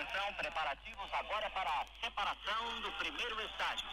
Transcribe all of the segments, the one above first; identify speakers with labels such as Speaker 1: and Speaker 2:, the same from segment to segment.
Speaker 1: Atenção, preparativos agora para a separação do primeiro estágio.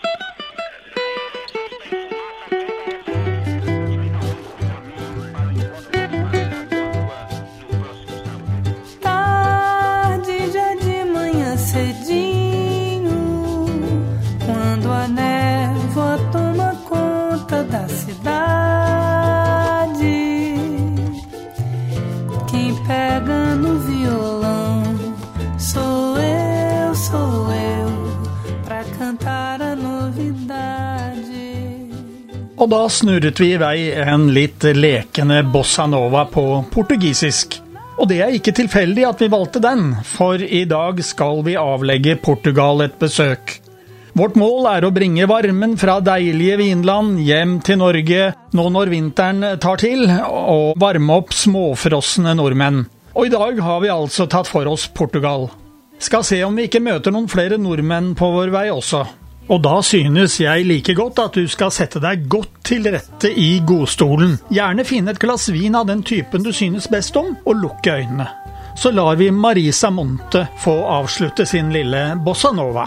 Speaker 2: Og da snurret vi i vei en litt lekende bossa nova på portugisisk. Og det er ikke tilfeldig at vi valgte den, for i dag skal vi avlegge Portugal et besøk. Vårt mål er å bringe varmen fra deilige vinland hjem til Norge nå når vinteren tar til, og varme opp småfrosne nordmenn. Og i dag har vi altså tatt for oss Portugal. Skal se om vi ikke møter noen flere nordmenn på vår vei også. Og da synes jeg like godt at du skal sette deg godt til rette i godstolen. Gjerne finne et glass vin av den typen du synes best om, og lukke øynene. Så lar vi Marisa Monte få avslutte sin lille bossa nova.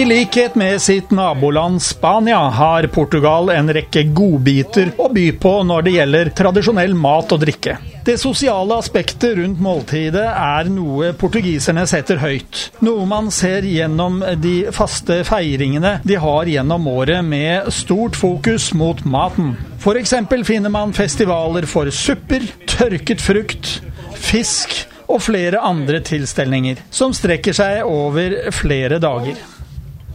Speaker 2: I likhet med sitt naboland Spania har Portugal en rekke godbiter å by på når det gjelder tradisjonell mat og drikke. Det sosiale aspektet rundt måltidet er noe portugiserne setter høyt. Noe man ser gjennom de faste feiringene de har gjennom året med stort fokus mot maten. F.eks. finner man festivaler for supper, tørket frukt, fisk og flere andre tilstelninger, som strekker seg over flere dager.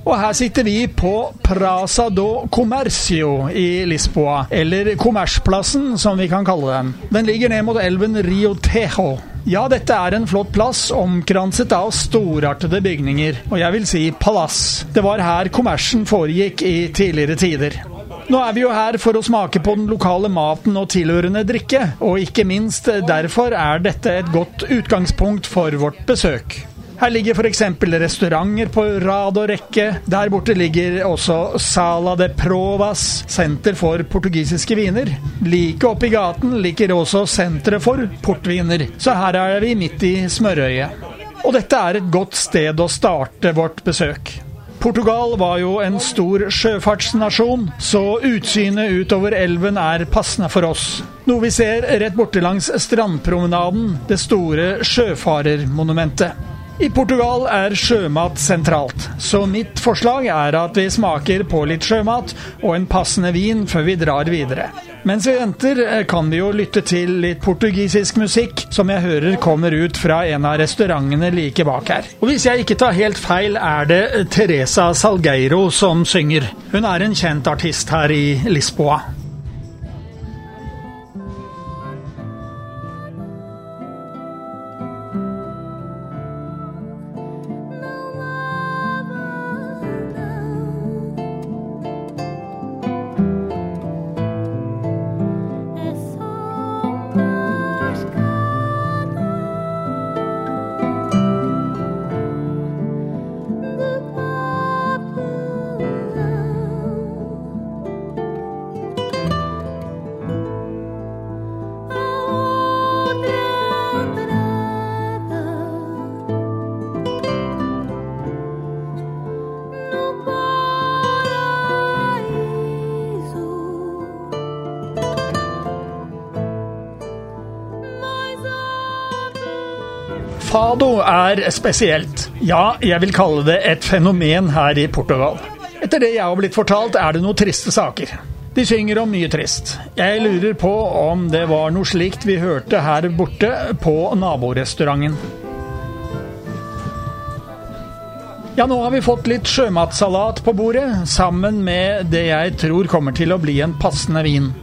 Speaker 2: Og her sitter vi på Prasa do Comercio i Lisboa, eller Kommersplassen som vi kan kalle den. Den ligger ned mot elven Rio Tejo. Ja, dette er en flott plass, omkranset av storartede bygninger, og jeg vil si palass. Det var her kommersen foregikk i tidligere tider. Nå er vi jo her for å smake på den lokale maten og tilhørende drikke, og ikke minst derfor er dette et godt utgangspunkt for vårt besøk. Her ligger f.eks. restauranter på rad og rekke. Der borte ligger også Sala de Provas, senter for portugisiske viner. Like oppi gaten ligger også senteret for portviner, så her er vi midt i smørøyet. Og dette er et godt sted å starte vårt besøk. Portugal var jo en stor sjøfartsnasjon, så utsynet utover elven er passende for oss. Noe vi ser rett borte langs strandpromenaden, det store sjøfarermonumentet. I Portugal er sjømat sentralt, så mitt forslag er at vi smaker på litt sjømat og en passende vin før vi drar videre. Mens vi venter, kan vi jo lytte til litt portugisisk musikk, som jeg hører kommer ut fra en av restaurantene like bak her. Og hvis jeg ikke tar helt feil, er det Teresa Salgueiro som synger. Hun er en kjent artist her i Lisboa. Fado er spesielt. Ja, jeg vil kalle det et fenomen her i Portugal. Etter det jeg har blitt fortalt, er det noen triste saker. De synger om mye trist. Jeg lurer på om det var noe slikt vi hørte her borte på naborestauranten. Ja, nå har vi fått litt sjømatsalat på bordet, sammen med det jeg tror kommer til å bli en passende vin.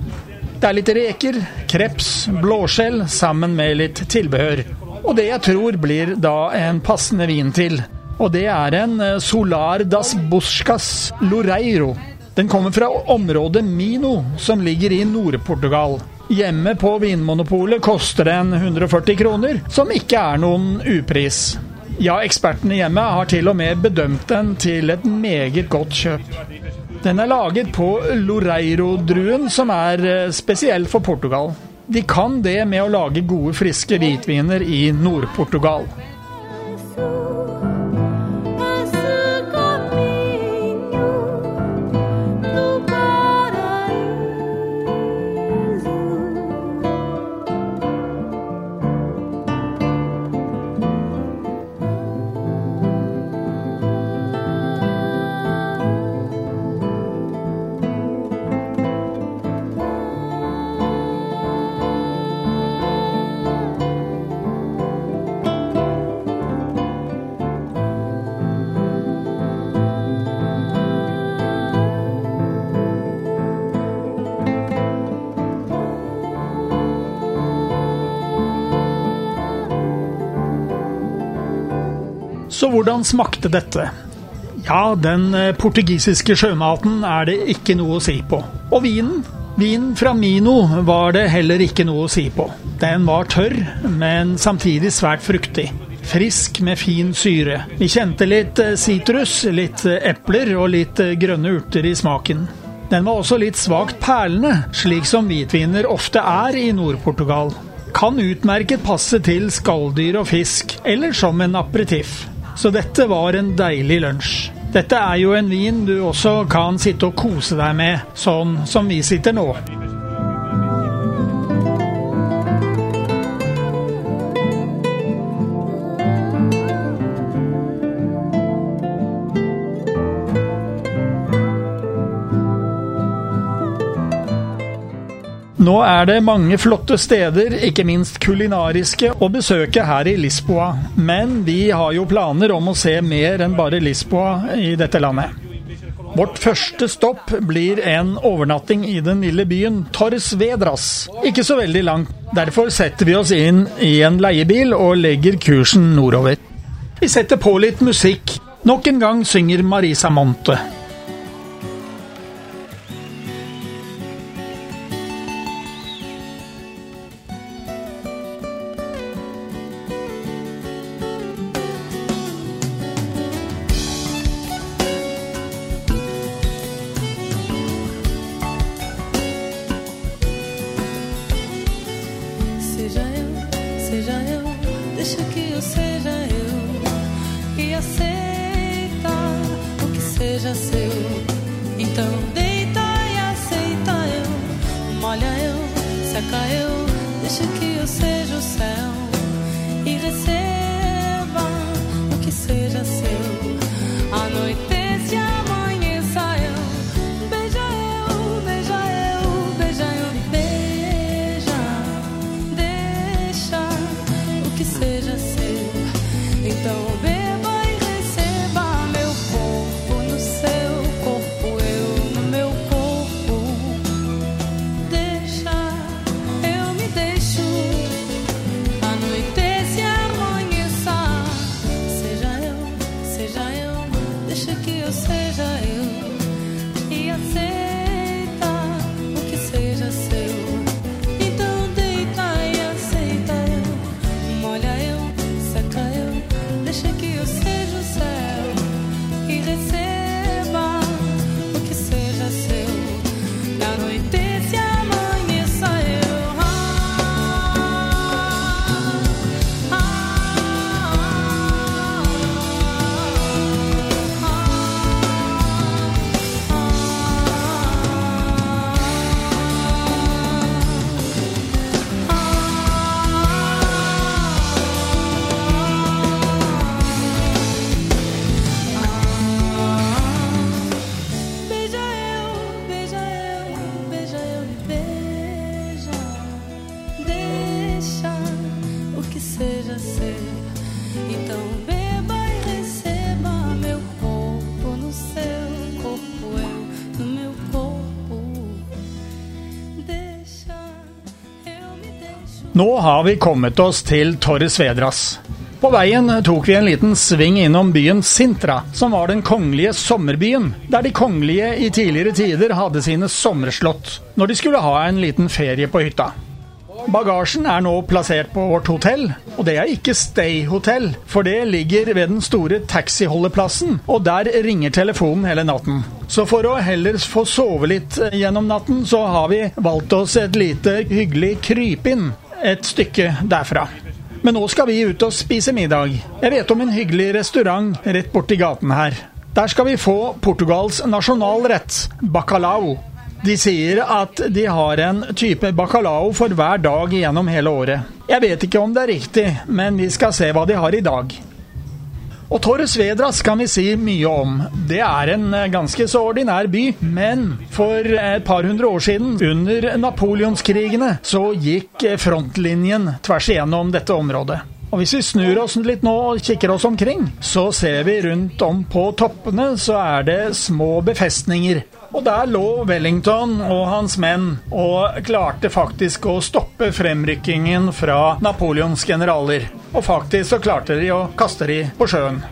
Speaker 2: Det er litt reker, kreps, blåskjell sammen med litt tilbehør. Og det jeg tror blir da en passende vin til. Og det er en eh, Solar das Buscas Loreiro. Den kommer fra området Mino, som ligger i Nord-Portugal. Hjemme på Vinmonopolet koster den 140 kroner, som ikke er noen upris. Ja, ekspertene hjemme har til og med bedømt den til et meget godt kjøp. Den er laget på Loreiro-druen, som er eh, spesiell for Portugal. De kan det med å lage gode, friske hvitviner i Nord-Portugal. Hvordan smakte dette? Ja, den eh, portugisiske sjømaten er det ikke noe å si på. Og vinen? Vinen fra Mino var det heller ikke noe å si på. Den var tørr, men samtidig svært fruktig. Frisk med fin syre. Vi kjente litt eh, sitrus, litt eh, epler og litt grønne urter i smaken. Den var også litt svakt perlende, slik som hvitviner ofte er i Nord-Portugal. Kan utmerket passe til skalldyr og fisk, eller som en aperitiff. Så dette var en deilig lunsj. Dette er jo en vin du også kan sitte og kose deg med, sånn som vi sitter nå. Nå er det mange flotte steder, ikke minst kulinariske, å besøke her i Lisboa. Men vi har jo planer om å se mer enn bare Lisboa i dette landet. Vårt første stopp blir en overnatting i den lille byen Torres Vedras. Ikke så veldig langt. Derfor setter vi oss inn i en leiebil og legger kursen nordover. Vi setter på litt musikk. Nok en gang synger Marisa Monte.
Speaker 3: 歩いて
Speaker 2: Nå har vi kommet oss til Torres Vedras. På veien tok vi en liten sving innom byen Sintra, som var den kongelige sommerbyen, der de kongelige i tidligere tider hadde sine sommerslott når de skulle ha en liten ferie på hytta. Bagasjen er nå plassert på vårt hotell, og det er ikke Stay-hotell, for det ligger ved den store taxiholdeplassen, og der ringer telefonen hele natten. Så for å heller få sove litt gjennom natten, så har vi valgt oss et lite hyggelig krypinn et stykke derfra. Men nå skal vi ut og spise middag. Jeg vet om en hyggelig restaurant rett borti gaten her. Der skal vi få Portugals nasjonalrett, bacalao. De sier at de har en type bacalao for hver dag gjennom hele året. Jeg vet ikke om det er riktig, men vi skal se hva de har i dag. Og Torres Vedras kan vi si mye om. Det er en eh, ganske så ordinær by, men for et par hundre år siden, under napoleonskrigene, så gikk eh, frontlinjen tvers igjennom dette området. Og Hvis vi snur oss litt nå og kikker oss omkring, så ser vi rundt om på toppene så er det små befestninger. Og der lå Wellington og hans menn og klarte faktisk å stoppe fremrykkingen fra Napoleons generaler. Og faktisk så klarte de å kaste de på sjøen.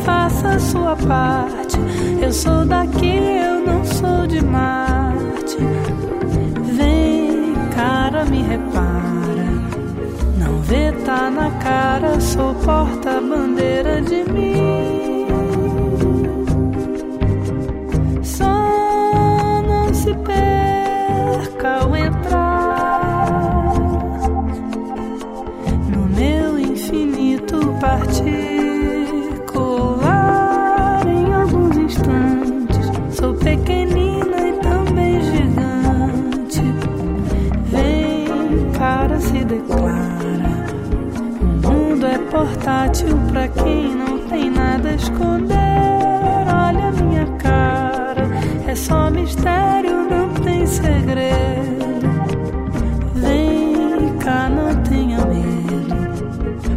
Speaker 3: Faça. Cara, me repara. Não vê, tá na cara, sou porta-bandeira de mim. Portátil pra quem não tem nada a esconder. Olha minha cara, é só mistério, não tem segredo. Vem cá, não tenha medo.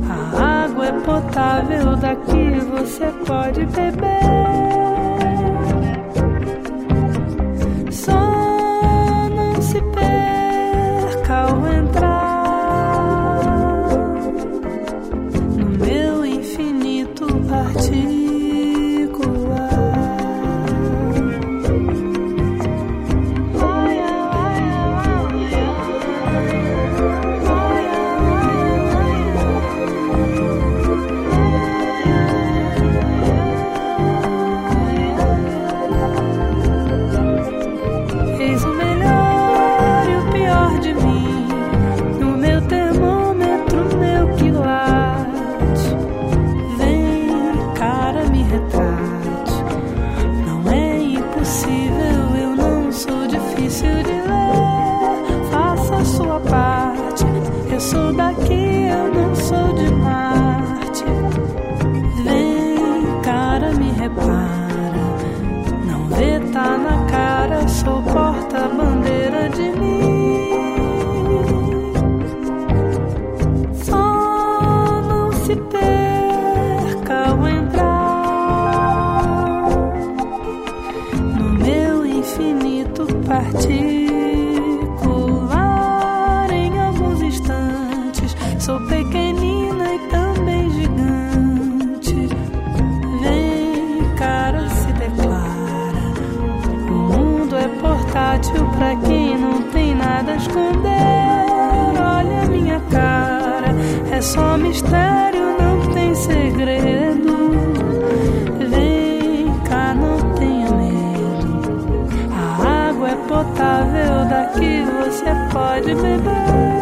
Speaker 3: A água é potável, daqui você pode beber. Infinito particular. Em alguns instantes, sou pequenina e também gigante. Vem, cara, se declara. O mundo é portátil pra quem não tem nada a esconder. Olha minha cara, é só mistério, não tem segredo. Daqui você pode beber.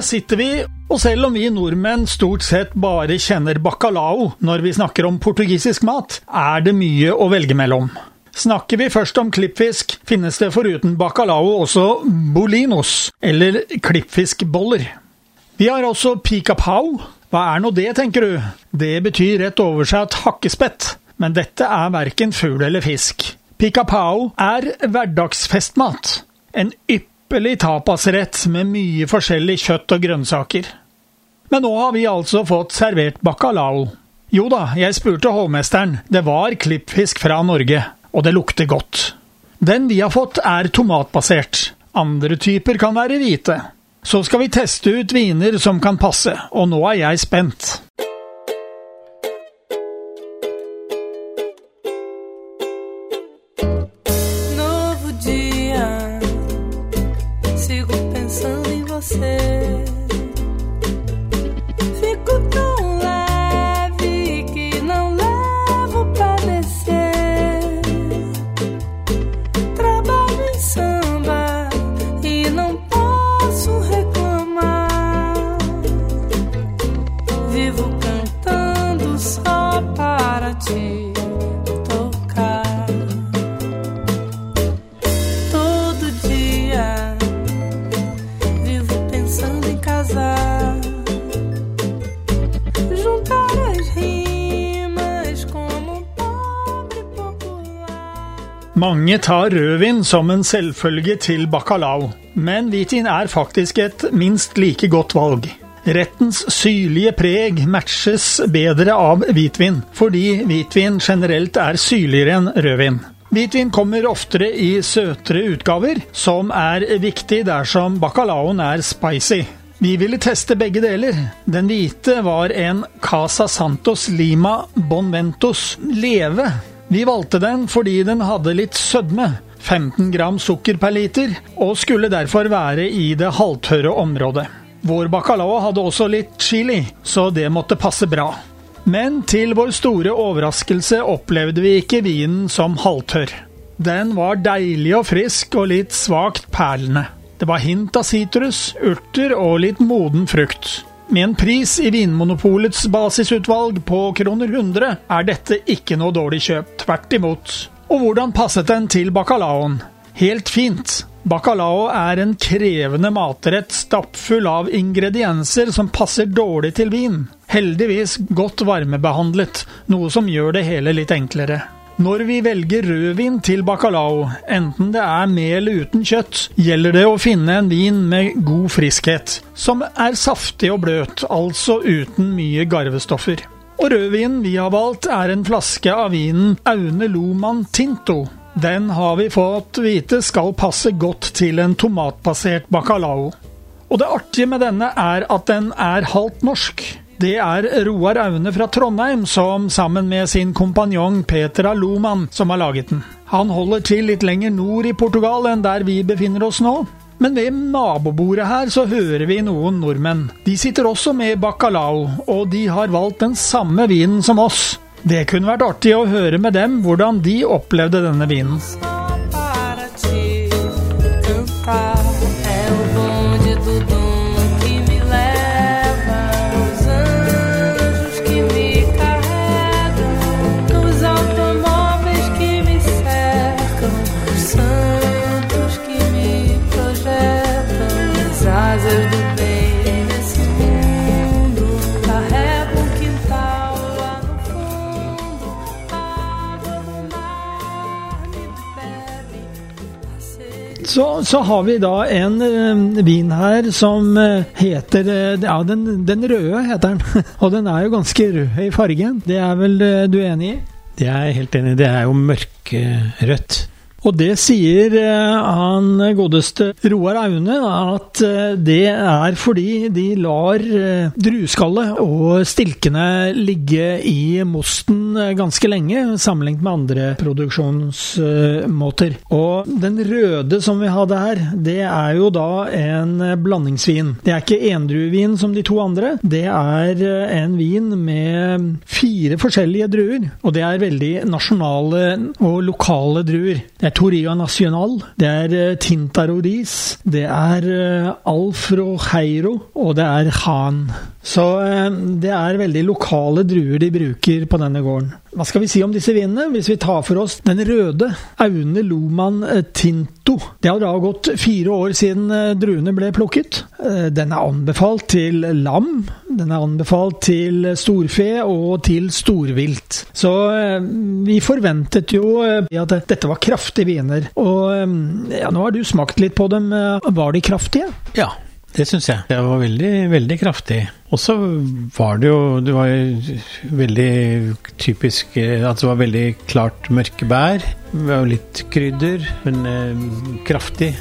Speaker 2: Her sitter vi, og selv om vi nordmenn stort sett bare kjenner bacalao når vi snakker om portugisisk mat, er det mye å velge mellom. Snakker vi først om klippfisk, finnes det foruten bacalao også bolinos, eller klippfiskboller. Vi har også picapau. Hva er nå det, tenker du? Det betyr rett over seg at hakkespett, men dette er verken fugl eller fisk. Picapau er hverdagsfestmat. En ypperlig ypperlig tapasrett med mye forskjellig kjøtt og grønnsaker. Men nå har vi altså fått servert bacalao. Jo da, jeg spurte hovmesteren, det var klippfisk fra Norge, og det lukter godt. Den vi har fått er tomatbasert, andre typer kan være hvite. Så skal vi teste ut viner som kan passe, og nå er jeg spent. listen. Mange tar rødvin som en selvfølge til bacalao, men hvitvin er faktisk et minst like godt valg. Rettens syrlige preg matches bedre av hvitvin, fordi hvitvin generelt er syrligere enn rødvin. Hvitvin kommer oftere i søtere utgaver, som er viktig dersom bacalaoen er spicy. Vi ville teste begge deler. Den hvite var en Casa Santos Lima Bonventos Leve vi valgte den fordi den hadde litt sødme, 15 gram sukker per liter, og skulle derfor være i det halvtørre området. Vår bacalao hadde også litt chili, så det måtte passe bra. Men til vår store overraskelse opplevde vi ikke vinen som halvtørr. Den var deilig og frisk og litt svakt perlende. Det var hint av sitrus, urter og litt moden frukt. Med en pris i Vinmonopolets basisutvalg på kroner 100 er dette ikke noe dårlig kjøp, tvert imot. Og hvordan passet den til bacalaoen? Helt fint. Bacalao er en krevende matrett stappfull av ingredienser som passer dårlig til vin. Heldigvis godt varmebehandlet, noe som gjør det hele litt enklere. Når vi velger rødvin til bacalao, enten det er med eller uten kjøtt, gjelder det å finne en vin med god friskhet, som er saftig og bløt, altså uten mye garvestoffer. Og rødvinen vi har valgt, er en flaske av vinen Aune Loman Tinto. Den har vi fått vite skal passe godt til en tomatbasert bacalao. Og det artige med denne er at den er halvt norsk. Det er Roar Aune fra Trondheim som sammen med sin kompanjong Petra Loman som har laget den. Han holder til litt lenger nord i Portugal enn der vi befinner oss nå. Men ved nabobordet her så hører vi noen nordmenn. De sitter også med bacalao, og de har valgt den samme vinen som oss. Det kunne vært artig å høre med dem hvordan de opplevde denne vinen. Så, har vi da en uh, vin her som uh, heter uh, Ja, den, den, røde heter den. Og den er jo ganske rød i fargen. Det er vel du enig i?
Speaker 4: Det er jeg helt enig i. Det er jo mørkerødt.
Speaker 2: Og det sier eh, han godeste Roar Aune at eh, det er fordi de lar eh, drueskallet og stilkene ligge i mosten ganske lenge, sammenlignet med andre produksjonsmåter. Og den røde som vi hadde her, det er jo da en blandingsvin. Det er ikke endruevin som de to andre. Det er en vin med fire forskjellige druer, og det er veldig nasjonale og lokale druer. Det er er Toria Nacional, det er Tintarodis, Tintaroris, det er eh, Alfro Heiro, og det er Han. Så eh, det er veldig lokale druer de bruker på denne gården. Hva skal vi si om disse vinene? Hvis vi tar for oss den røde, Aune Loman Tinto. Det har da gått fire år siden druene ble plukket. Den er anbefalt til lam, den er anbefalt til storfe og til storvilt. Så vi forventet jo at dette var kraftige viner. Og ja, nå har du smakt litt på dem. Var de kraftige?
Speaker 4: Ja. Det syns jeg. Det var veldig, veldig kraftig. Og så var det jo Det var jo veldig typisk at det var veldig klart mørke bær. Det var jo litt krydder, men eh, kraftig.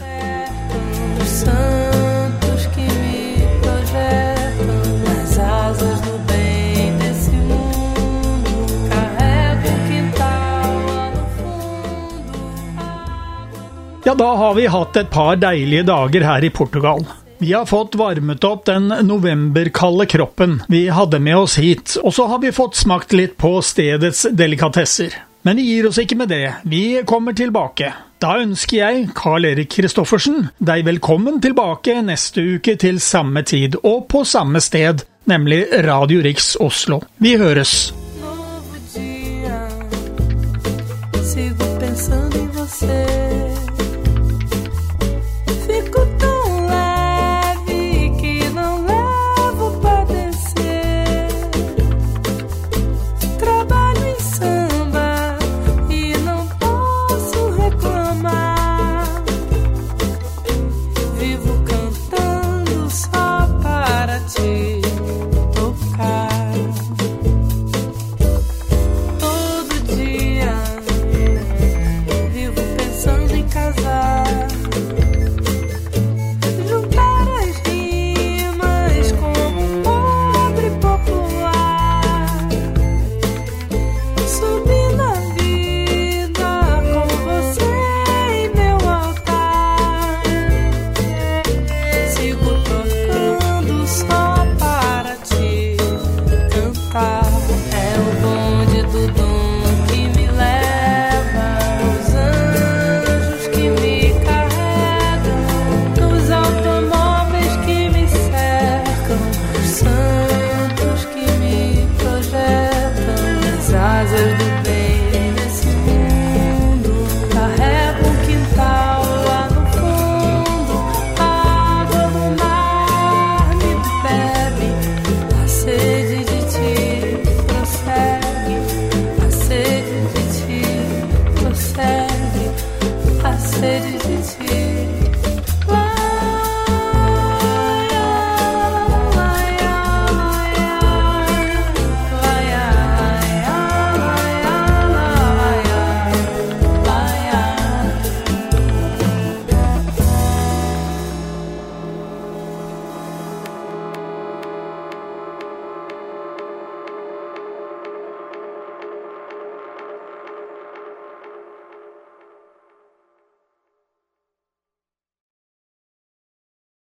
Speaker 2: Ja, da har vi hatt et par deilige dager her i Portugal. Vi har fått varmet opp den novemberkalde kroppen vi hadde med oss hit, og så har vi fått smakt litt på stedets delikatesser. Men vi gir oss ikke med det, vi kommer tilbake. Da ønsker jeg, Carl Erik Christoffersen, deg velkommen tilbake neste uke til samme tid og på samme sted, nemlig Radio Riks Oslo. Vi høres!